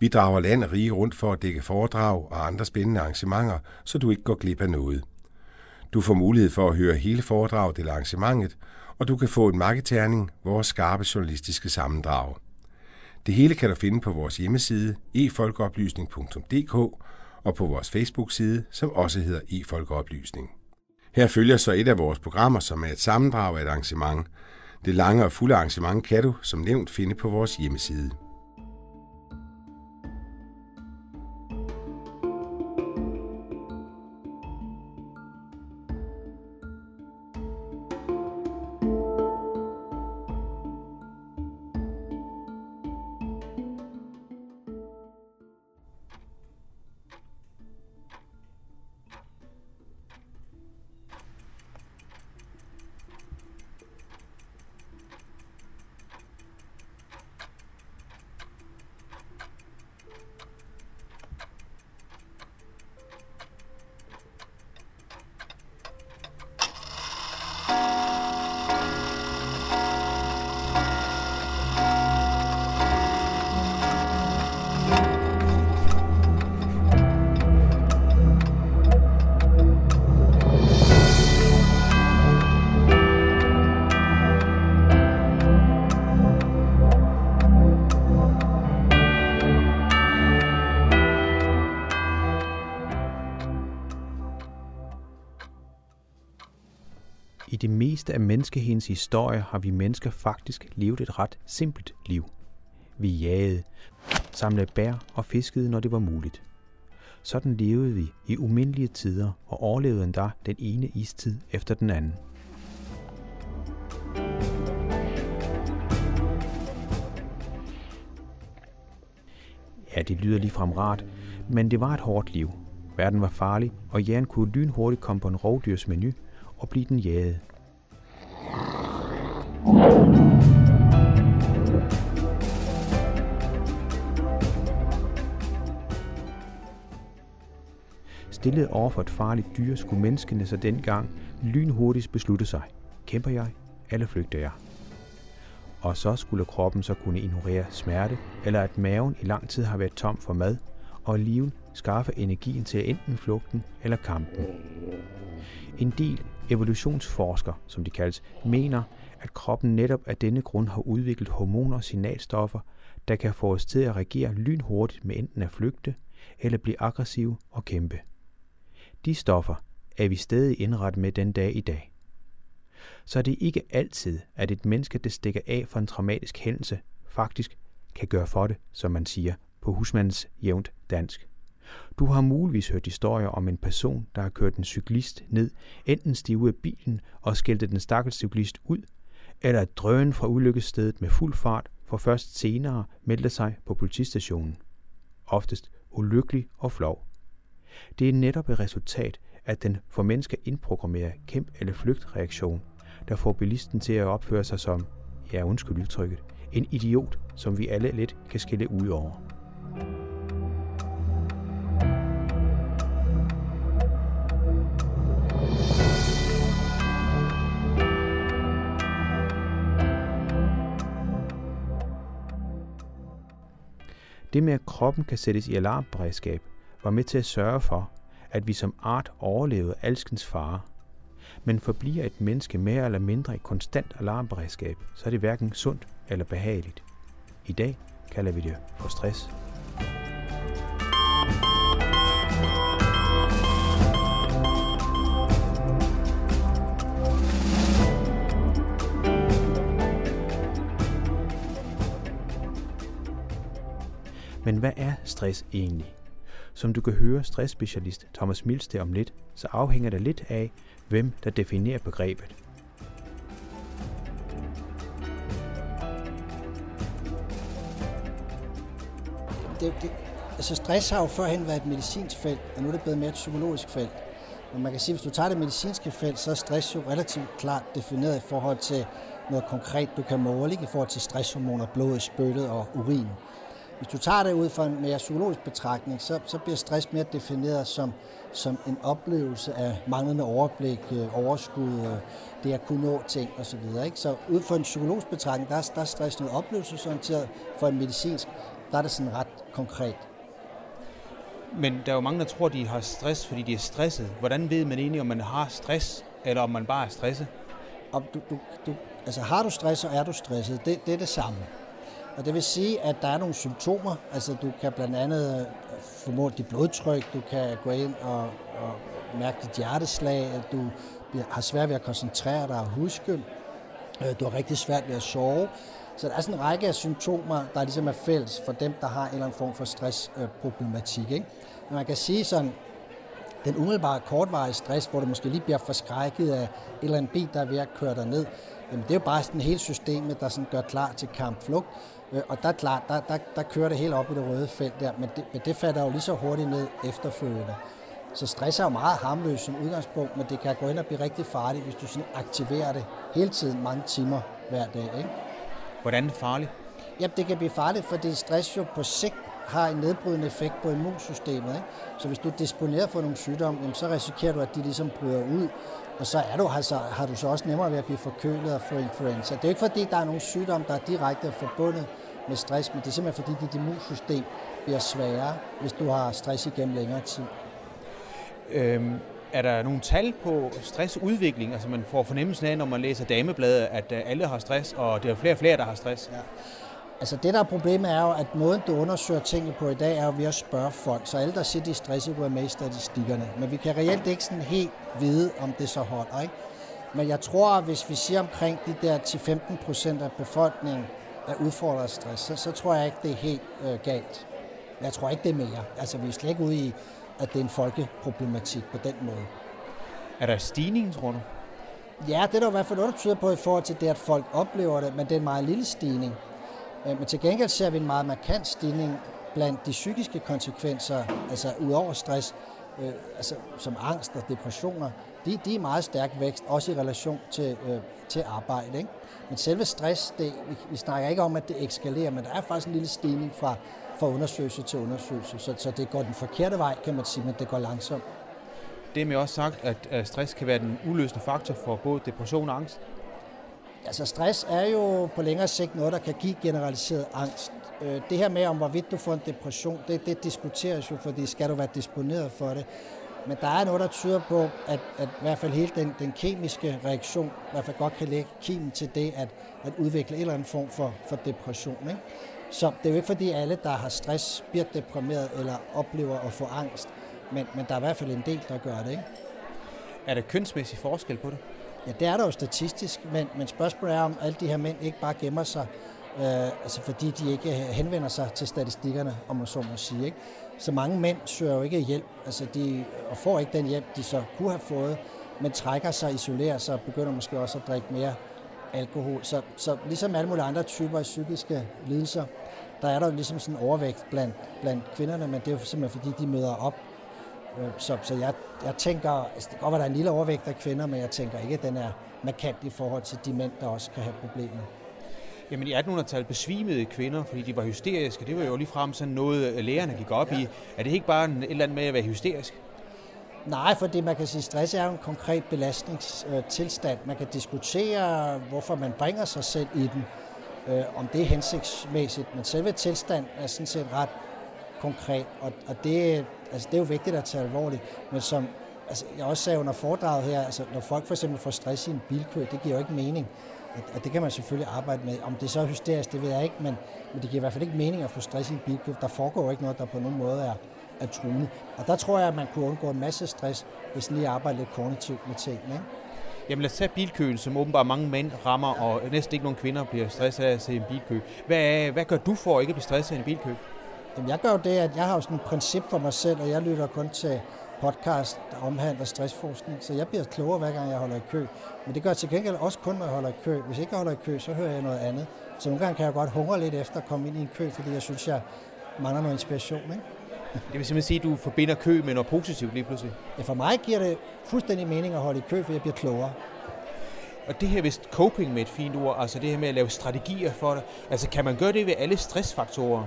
Vi drager land og rige rundt for at dække foredrag og andre spændende arrangementer, så du ikke går glip af noget. Du får mulighed for at høre hele foredraget eller arrangementet, og du kan få en marketerning, vores skarpe journalistiske sammendrag. Det hele kan du finde på vores hjemmeside efolkeoplysning.dk og på vores Facebook-side, som også hedder efolkeoplysning. Her følger så et af vores programmer, som er et sammendrag af et arrangement. Det lange og fulde arrangement kan du, som nævnt, finde på vores hjemmeside. Meste hendes historie har vi mennesker faktisk levet et ret simpelt liv. Vi jagede, samlede bær og fiskede, når det var muligt. Sådan levede vi i umindelige tider og overlevede endda den ene istid efter den anden. Ja, det lyder lige frem rart, men det var et hårdt liv. Verden var farlig, og jæren kunne lynhurtigt komme på en rovdyrsmenu og blive den jagede. Stillet over for et farligt dyr skulle menneskene så dengang lynhurtigt beslutte sig. Kæmper jeg, eller flygter jeg? Og så skulle kroppen så kunne ignorere smerte, eller at maven i lang tid har været tom for mad, og livet skaffe energien til enten flugten eller kampen. En del evolutionsforskere, som de kaldes, mener, at kroppen netop af denne grund har udviklet hormoner og signalstoffer, der kan få os til at reagere lynhurtigt med enten at flygte eller blive aggressiv og kæmpe. De stoffer er vi stadig indrettet med den dag i dag. Så det er ikke altid, at et menneske, der stikker af for en traumatisk hændelse, faktisk kan gøre for det, som man siger på husmandens jævnt dansk. Du har muligvis hørt historier om en person, der har kørt en cyklist ned, enten stiv af bilen og skældte den stakkels cyklist ud, eller at drøn fra ulykkesstedet med fuld fart for først senere meldte sig på politistationen. Oftest ulykkelig og flov. Det er netop et resultat af den for mennesker indprogrammerede kæmp- eller flygtreaktion, der får bilisten til at opføre sig som, ja undskyld udtrykket, en idiot, som vi alle lidt kan skille ud over. Det med, at kroppen kan sættes i alarmberedskab, var med til at sørge for, at vi som art overlevede alskens fare. Men forbliver et menneske mere eller mindre i konstant alarmberedskab, så er det hverken sundt eller behageligt. I dag kalder vi det for stress. Men hvad er stress egentlig? Som du kan høre stressspecialist Thomas Milste om lidt, så afhænger det lidt af, hvem der definerer begrebet. Det, det, altså stress har jo førhen været et medicinsk felt, og nu er det blevet mere et psykologisk felt. Men man kan sige, at hvis du tager det medicinske felt, så er stress jo relativt klart defineret i forhold til noget konkret, du kan måle, ikke? i forhold til stresshormoner, blod, spyttet og urin. Hvis du tager det ud fra en mere psykologisk betragtning, så, så bliver stress mere defineret som, som en oplevelse af manglende overblik, øh, overskud, øh, det at kunne nå ting osv. Så, så ud fra en psykologisk betragtning, der, er, der er stress noget oplevelsesorienteret. For en medicinsk, der er det sådan ret konkret. Men der er jo mange, der tror, de har stress, fordi de er stresset. Hvordan ved man egentlig, om man har stress, eller om man bare er stresset? Om du, du, du, altså har du stress, så er du stresset. Det, det er det samme. Og det vil sige, at der er nogle symptomer. Altså du kan blandt andet øh, formå dit blodtryk, du kan gå ind og, og mærke dit hjerteslag, at du har svært ved at koncentrere dig og huske. Øh, du har rigtig svært ved at sove. Så der er sådan en række af symptomer, der ligesom er fælles for dem, der har en eller anden form for stressproblematik. Ikke? Men man kan sige sådan, den umiddelbare kortvarige stress, hvor du måske lige bliver forskrækket af et eller andet bil, der er ved at køre dig ned, jamen det er jo bare sådan hele systemet, der sådan gør klar til kampflugt. Øh, og der er klart, der, der, der kører det helt op i det røde felt der, men det, men det falder jo lige så hurtigt ned efterfølgende. Så stress er jo meget harmløst som udgangspunkt, men det kan gå ind og blive rigtig farligt, hvis du sådan aktiverer det hele tiden mange timer hver dag. Ikke? Hvordan er det farligt? Jamen, det kan blive farligt, fordi stress jo på sigt har en nedbrydende effekt på immunsystemet. Ikke? Så hvis du er disponeret for nogle sygdomme, jamen, så risikerer du, at de ligesom bryder ud, og så er du, altså, har du så også nemmere ved at blive forkølet og få influenza. Det er ikke fordi, der er nogle sygdomme, der er direkte forbundet med stress, men det er simpelthen fordi, dit immunsystem bliver sværere, hvis du har stress igennem længere tid. Øhm, er der nogle tal på stressudvikling? Altså man får fornemmelsen af, når man læser damebladet, at øh, alle har stress, og det er flere og flere, der har stress. Ja. Altså det, der er problemet, er jo, at måden, du undersøger tingene på i dag, er jo ved at spørge folk. Så alle, der siger, de er stresset, er med i statistikkerne. Men vi kan reelt ikke sådan helt vide, om det så holder. Ikke? Men jeg tror, at hvis vi siger omkring de der 10-15 procent af befolkningen er udfordret af stress, så, så tror jeg ikke, det er helt øh, galt. Jeg tror ikke, det er mere. Altså vi er slet ikke ude i, at det er en folkeproblematik på den måde. Er der stigning, tror du? Ja, det er der i hvert fald noget, der tyder på i forhold til det, at folk oplever det, men det er en meget lille stigning. Øh, men til gengæld ser vi en meget markant stigning blandt de psykiske konsekvenser, altså udover stress, øh, altså som angst og depressioner, de, de er meget stærk vækst, også i relation til, øh, til arbejde. Ikke? Men selve stress, det, vi, vi snakker ikke om, at det ekskalerer, men der er faktisk en lille stigning fra, fra undersøgelse til undersøgelse, så, så det går den forkerte vej, kan man sige, men det går langsomt. Det er med også sagt, at stress kan være den uløsende faktor for både depression og angst. Altså stress er jo på længere sigt noget, der kan give generaliseret angst. Øh, det her med, om hvorvidt du får en depression, det, det diskuteres jo, fordi skal du være disponeret for det. Men der er noget, der tyder på, at, at i hvert fald hele den, den kemiske reaktion i hvert fald godt kan lægge kimen til det, at, at udvikle en eller anden form for, for depression. Ikke? Så det er jo ikke fordi alle, der har stress, bliver deprimeret eller oplever at få angst. Men, men der er i hvert fald en del, der gør det. Ikke? Er der kønsmæssig forskel på det? Ja, det er der jo statistisk, men, men spørgsmålet er, om alle de her mænd ikke bare gemmer sig, øh, altså fordi de ikke øh, henvender sig til statistikkerne, om man så må sige. Ikke? Så mange mænd søger jo ikke hjælp, altså de, og får ikke den hjælp, de så kunne have fået, men trækker sig, isolerer sig og begynder måske også at drikke mere alkohol. Så, så ligesom alle mulige andre typer af psykiske lidelser, der er der ligesom sådan en overvægt blandt, blandt kvinderne, men det er jo simpelthen fordi, de møder op så, så jeg, jeg tænker, altså det kan godt være, der er en lille overvægt af kvinder, men jeg tænker ikke, at den er markant i forhold til de mænd, der også kan have problemer. Jamen i 1800-tallet besvimede kvinder, fordi de var hysteriske. Det var jo lige frem sådan noget, øh, lægerne gik op ja. i. Er det ikke bare en, et eller andet med at være hysterisk? Nej, for det man kan sige, stress er jo en konkret belastningstilstand. Man kan diskutere, hvorfor man bringer sig selv i den, øh, om det er hensigtsmæssigt, men selve tilstand er sådan set ret konkret, og, og det, altså, det er jo vigtigt at tage alvorligt. Men som altså, jeg også sagde under foredraget her, altså, når folk for eksempel får stress i en bilkø, det giver jo ikke mening. Og, og det kan man selvfølgelig arbejde med. Om det så hysterisk, det ved jeg ikke, men, men det giver i hvert fald ikke mening at få stress i en bilkø. Der foregår ikke noget, der på nogen måde er, er truende. Og der tror jeg, at man kunne undgå en masse stress, hvis lige arbejder lidt kognitivt med tingene. Ikke? Jamen lad os tage bilkøen, som åbenbart mange mænd rammer, og næsten ikke nogen kvinder bliver stresset af at se en bilkø. Hvad, hvad gør du for at ikke blive stresset af en bilkø? Jamen, jeg gør jo det, at jeg har jo sådan et princip for mig selv, og jeg lytter kun til podcast, der omhandler stressforskning, så jeg bliver klogere, hver gang jeg holder i kø. Men det gør jeg til gengæld også kun, når jeg holder i kø. Hvis jeg ikke holder i kø, så hører jeg noget andet. Så nogle gange kan jeg godt hungre lidt efter at komme ind i en kø, fordi jeg synes, jeg mangler noget inspiration. Ikke? Det vil simpelthen sige, at du forbinder kø med noget positivt lige pludselig? Ja, for mig giver det fuldstændig mening at holde i kø, for jeg bliver klogere. Og det her vist coping med et fint ord, altså det her med at lave strategier for det, altså kan man gøre det ved alle stressfaktorer?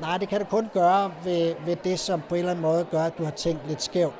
Nej, det kan du kun gøre ved, ved det, som på en eller anden måde gør, at du har tænkt lidt skævt.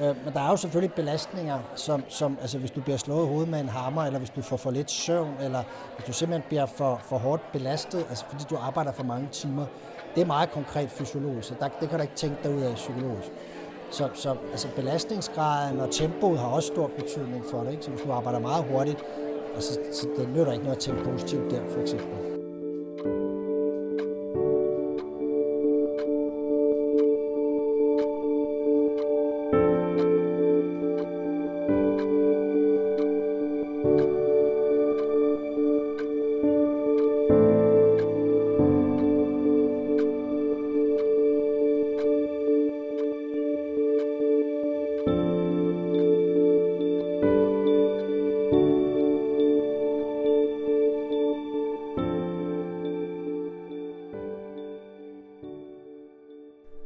Øh, men der er jo selvfølgelig belastninger, som, som altså hvis du bliver slået i hovedet med en hammer, eller hvis du får for lidt søvn, eller hvis du simpelthen bliver for, for hårdt belastet, altså fordi du arbejder for mange timer. Det er meget konkret fysiologisk, så der, det kan du ikke tænke dig ud af psykologisk. Så, så altså belastningsgraden og tempoet har også stor betydning for det. Ikke? Så hvis du arbejder meget hurtigt, altså, så det nytter ikke noget at tænke positivt der, for eksempel.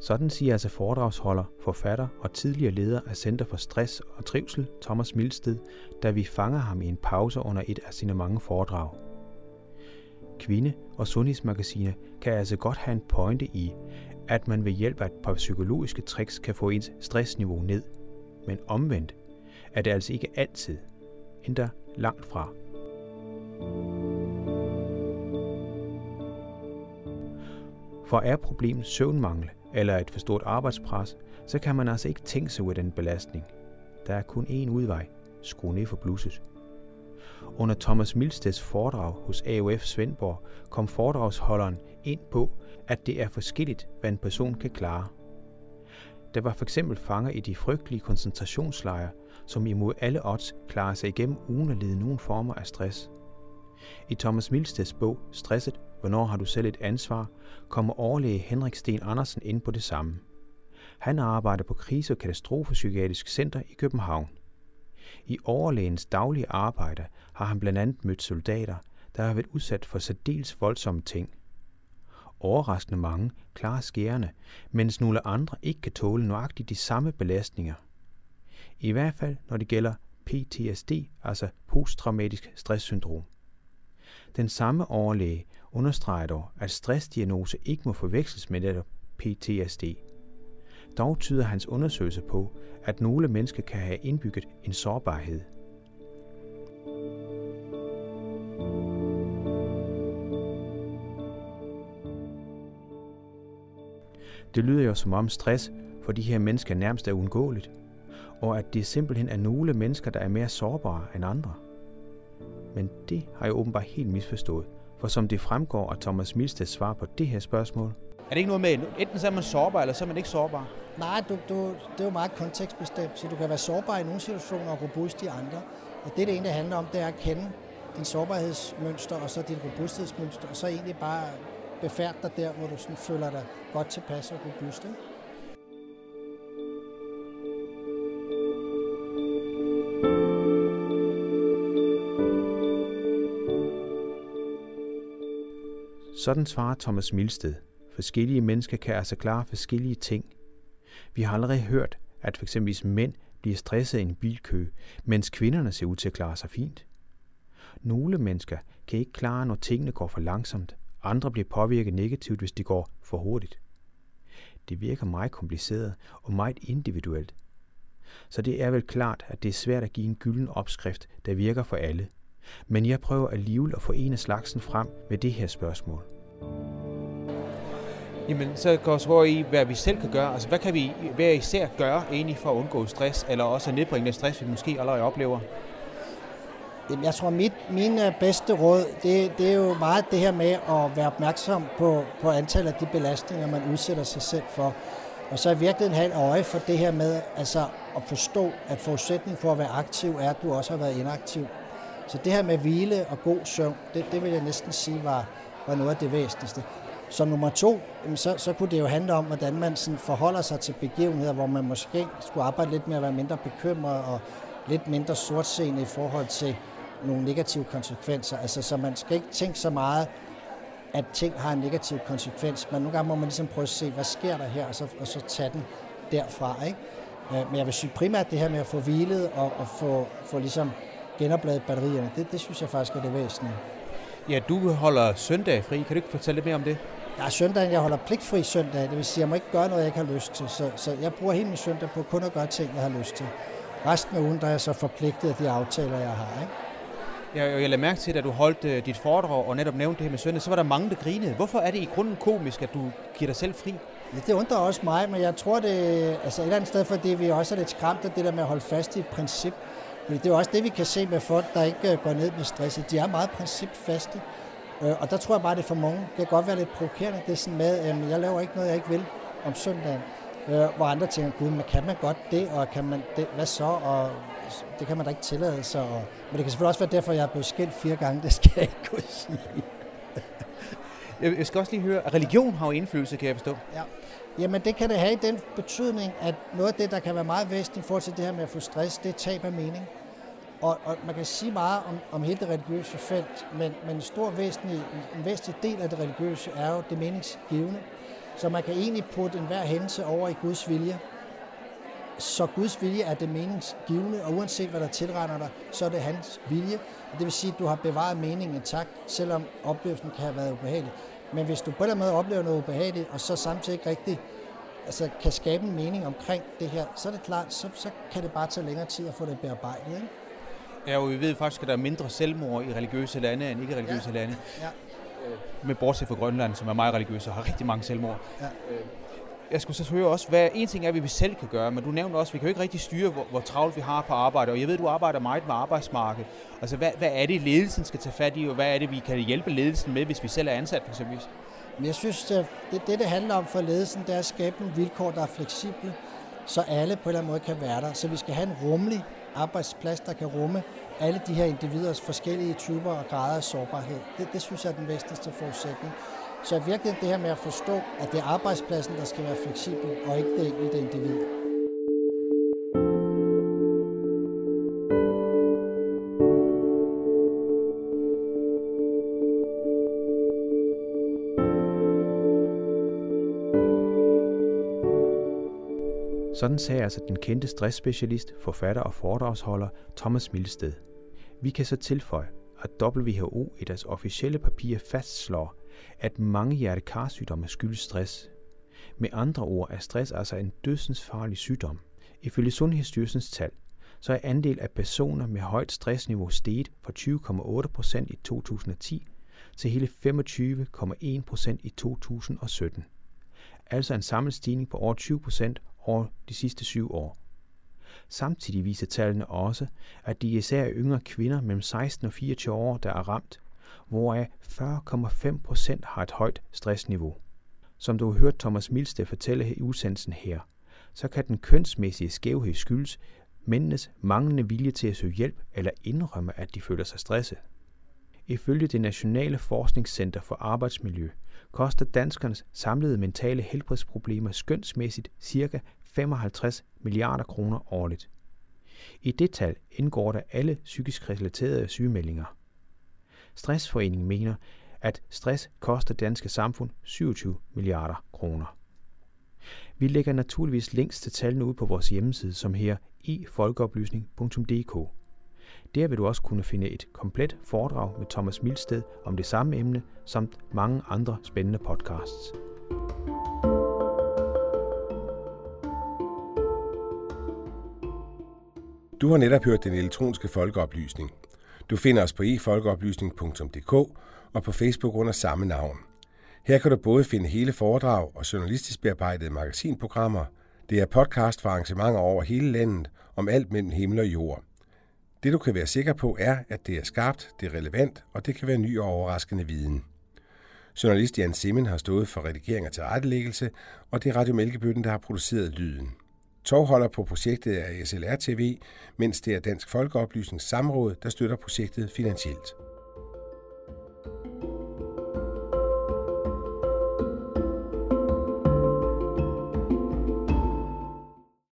Sådan siger altså foredragsholder, forfatter og tidligere leder af Center for Stress og Trivsel, Thomas Milsted, da vi fanger ham i en pause under et af sine mange foredrag. Kvinde- og sundhedsmagasiner kan altså godt have en pointe i, at man ved hjælp af et par psykologiske tricks kan få ens stressniveau ned. Men omvendt er det altså ikke altid, endda langt fra. For er problemet søvnmangel, eller et for stort arbejdspres, så kan man altså ikke tænke sig ud af den belastning. Der er kun én udvej. Skru ned for blusset. Under Thomas Milsteds foredrag hos AOF Svendborg kom foredragsholderen ind på, at det er forskelligt, hvad en person kan klare. Der var for eksempel fanger i de frygtelige koncentrationslejre, som imod alle odds klarer sig igennem uden at lide nogen former af stress. I Thomas Milsteds bog Stresset Hvornår har du selv et ansvar? kommer overlæge Henrik Sten Andersen ind på det samme. Han arbejder på krise- og katastrofepsykiatrisk center i København. I overlægens daglige arbejde har han blandt andet mødt soldater, der har været udsat for særdeles voldsomme ting. Overraskende mange klarer skærende, mens nogle andre ikke kan tåle nøjagtigt de samme belastninger. I hvert fald når det gælder PTSD, altså posttraumatisk stresssyndrom. Den samme overlæge understreger dog, at stressdiagnose ikke må forveksles med netop PTSD. Dog tyder hans undersøgelse på, at nogle mennesker kan have indbygget en sårbarhed. Det lyder jo som om stress for de her mennesker nærmest er uundgåeligt, og at det simpelthen er nogle mennesker, der er mere sårbare end andre. Men det har jeg åbenbart helt misforstået, for som det fremgår af Thomas Milsteds svar på det her spørgsmål, er det ikke noget med, enten så er man sårbar, eller så er man ikke sårbar? Nej, du, du, det er jo meget kontekstbestemt, så du kan være sårbar i nogle situationer og robust i andre. Og det, det egentlig handler om, det er at kende din sårbarhedsmønster og så din robusthedsmønster, og så egentlig bare befærde dig der, hvor du sådan føler dig godt tilpas og robust. Ikke? Sådan svarer Thomas Milsted. Forskellige mennesker kan altså klare forskellige ting. Vi har allerede hørt, at f.eks. mænd bliver stresset i en bilkø, mens kvinderne ser ud til at klare sig fint. Nogle mennesker kan ikke klare, når tingene går for langsomt. Andre bliver påvirket negativt, hvis de går for hurtigt. Det virker meget kompliceret og meget individuelt. Så det er vel klart, at det er svært at give en gylden opskrift, der virker for alle. Men jeg prøver alligevel at få en af slagsen frem med det her spørgsmål. Jamen, så går os over i, hvad vi selv kan gøre. Altså, hvad kan vi hver især gøre egentlig for at undgå stress, eller også at nedbringe den stress, vi måske allerede oplever? Jamen, jeg tror, mit, min øh, bedste råd, det, det er jo meget det her med at være opmærksom på, på antallet af de belastninger, man udsætter sig selv for. Og så i virkeligheden have et øje for det her med altså at forstå, at forudsætningen for at være aktiv er, at du også har været inaktiv. Så det her med hvile og god søvn, det, det vil jeg næsten sige var, var noget af det væsentligste. Som nummer to, så, så kunne det jo handle om, hvordan man sådan forholder sig til begivenheder, hvor man måske skulle arbejde lidt med at være mindre bekymret og lidt mindre sortseende i forhold til nogle negative konsekvenser. Altså, så man skal ikke tænke så meget at ting har en negativ konsekvens. Men nogle gange må man ligesom prøve at se, hvad sker der her, og så, og så tage den derfra. Ikke? Øh, men jeg vil sige primært det her med at få hvilet og, og få, få ligesom genopladet batterierne, det, det synes jeg faktisk er det væsentlige. Ja, du holder søndag fri. Kan du ikke fortælle lidt mere om det? Ja, søndagen, jeg holder pligtfri søndag. Det vil sige, jeg må ikke gøre noget, jeg ikke har lyst til. Så, så jeg bruger hele min søndag på kun at gøre ting, jeg har lyst til. Resten af ugen, der er jeg så forpligtet af de aftaler, jeg har. Ikke? Jeg, jeg lader mærke til, at du holdt uh, dit foredrag og netop nævnte det her med søndag, så var der mange, der grinede. Hvorfor er det i grunden komisk, at du giver dig selv fri? Ja, det undrer også mig, men jeg tror det altså et eller andet sted, fordi vi også er lidt skræmt af det der med at holde fast i et princip. Fordi det er også det, vi kan se med folk, der ikke øh, går ned med stress. De er meget principfaste. Øh, og der tror jeg bare, det er for mange. Det kan godt være lidt provokerende, det er sådan med, at jeg laver ikke noget, jeg ikke vil om søndagen. Hvor andre tænker, gud, men kan man godt det, og kan man det, hvad så? Og det kan man da ikke tillade sig. Og, men det kan selvfølgelig også være derfor, jeg er blevet skilt fire gange. Det skal jeg ikke kunne sige. Jeg skal også lige høre, at religion har jo indflydelse, kan jeg forstå. Ja. Jamen det kan det have i den betydning, at noget af det, der kan være meget væsentligt i forhold til det her med at få stress, det er tab af mening. Og, og man kan sige meget om, om hele det religiøse felt, men, men en stor væsentlig, en væsentlig del af det religiøse er jo det meningsgivende. Så man kan egentlig putte enhver hændelse over i Guds vilje. Så Guds vilje er det meningsgivende, og uanset hvad der tilregner dig, så er det hans vilje. Og det vil sige, at du har bevaret meningen intakt, selvom oplevelsen kan have været ubehagelig. Men hvis du på den måde oplever noget ubehageligt, og så samtidig ikke rigtig altså, kan skabe en mening omkring det her, så er det klart, så, så kan det bare tage længere tid at få det bearbejdet. Ikke? Ja, og vi ved faktisk, at der er mindre selvmord i religiøse lande end ikke religiøse ja. lande. Ja. Øh, med bortset fra Grønland, som er meget religiøse og har rigtig mange selvmord. Ja. Øh, jeg skulle så høre også, hvad en ting er, hvad vi selv kan gøre, men du nævnte også, at vi kan jo ikke rigtig styre, hvor, hvor travlt vi har på arbejde, og jeg ved, at du arbejder meget med arbejdsmarkedet. Altså, hvad, hvad er det, ledelsen skal tage fat i, og hvad er det, vi kan hjælpe ledelsen med, hvis vi selv er ansat, for eksempel? Men jeg synes, det, det, det handler om for ledelsen, det er at skabe nogle vilkår, der er fleksible, så alle på en eller anden måde kan være der. Så vi skal have en rummelig arbejdsplads, der kan rumme alle de her individers forskellige typer og grader af sårbarhed. Det, det synes jeg er den vigtigste forudsætning. Så virkelig det her med at forstå, at det er arbejdspladsen, der skal være fleksibel, og ikke det enkelte individ. Sådan sagde altså den kendte stressspecialist, forfatter og foredragsholder Thomas Milsted. Vi kan så tilføje, at WHO i deres officielle papir fastslår, at mange hjertekarsygdomme skyldes stress. Med andre ord er stress altså en dødsensfarlig sygdom. Ifølge Sundhedsstyrelsens tal, så er andel af personer med højt stressniveau steget fra 20,8% i 2010 til hele 25,1% i 2017. Altså en samlet stigning på over 20% over de sidste syv år. Samtidig viser tallene også, at de især yngre kvinder mellem 16 og 24 år, der er ramt, hvoraf 40,5 procent har et højt stressniveau. Som du har hørt Thomas Milsted fortælle i udsendelsen her, så kan den kønsmæssige skævhed skyldes mændenes manglende vilje til at søge hjælp eller indrømme, at de føler sig stresset. Ifølge det Nationale Forskningscenter for Arbejdsmiljø koster danskernes samlede mentale helbredsproblemer skønsmæssigt ca. 55 milliarder kroner årligt. I det tal indgår der alle psykisk relaterede sygemeldinger. Stressforeningen mener, at stress koster danske samfund 27 milliarder kroner. Vi lægger naturligvis links til tallene ud på vores hjemmeside, som her i folkeoplysning.dk. Der vil du også kunne finde et komplet foredrag med Thomas Milsted om det samme emne, samt mange andre spændende podcasts. Du har netop hørt den elektroniske folkeoplysning. Du finder os på efolkeoplysning.dk og på Facebook under samme navn. Her kan du både finde hele foredrag og journalistisk bearbejdede magasinprogrammer. Det er podcast for arrangementer over hele landet om alt mellem himmel og jord. Det du kan være sikker på er, at det er skarpt, det er relevant, og det kan være ny og overraskende viden. Journalist Jan Simmen har stået for redigering og tilrettelæggelse, og det er Radio Mælkebøtten, der har produceret lyden. Tovholder på projektet er SLR TV, mens det er Dansk Folkeoplysnings Samråd, der støtter projektet finansielt.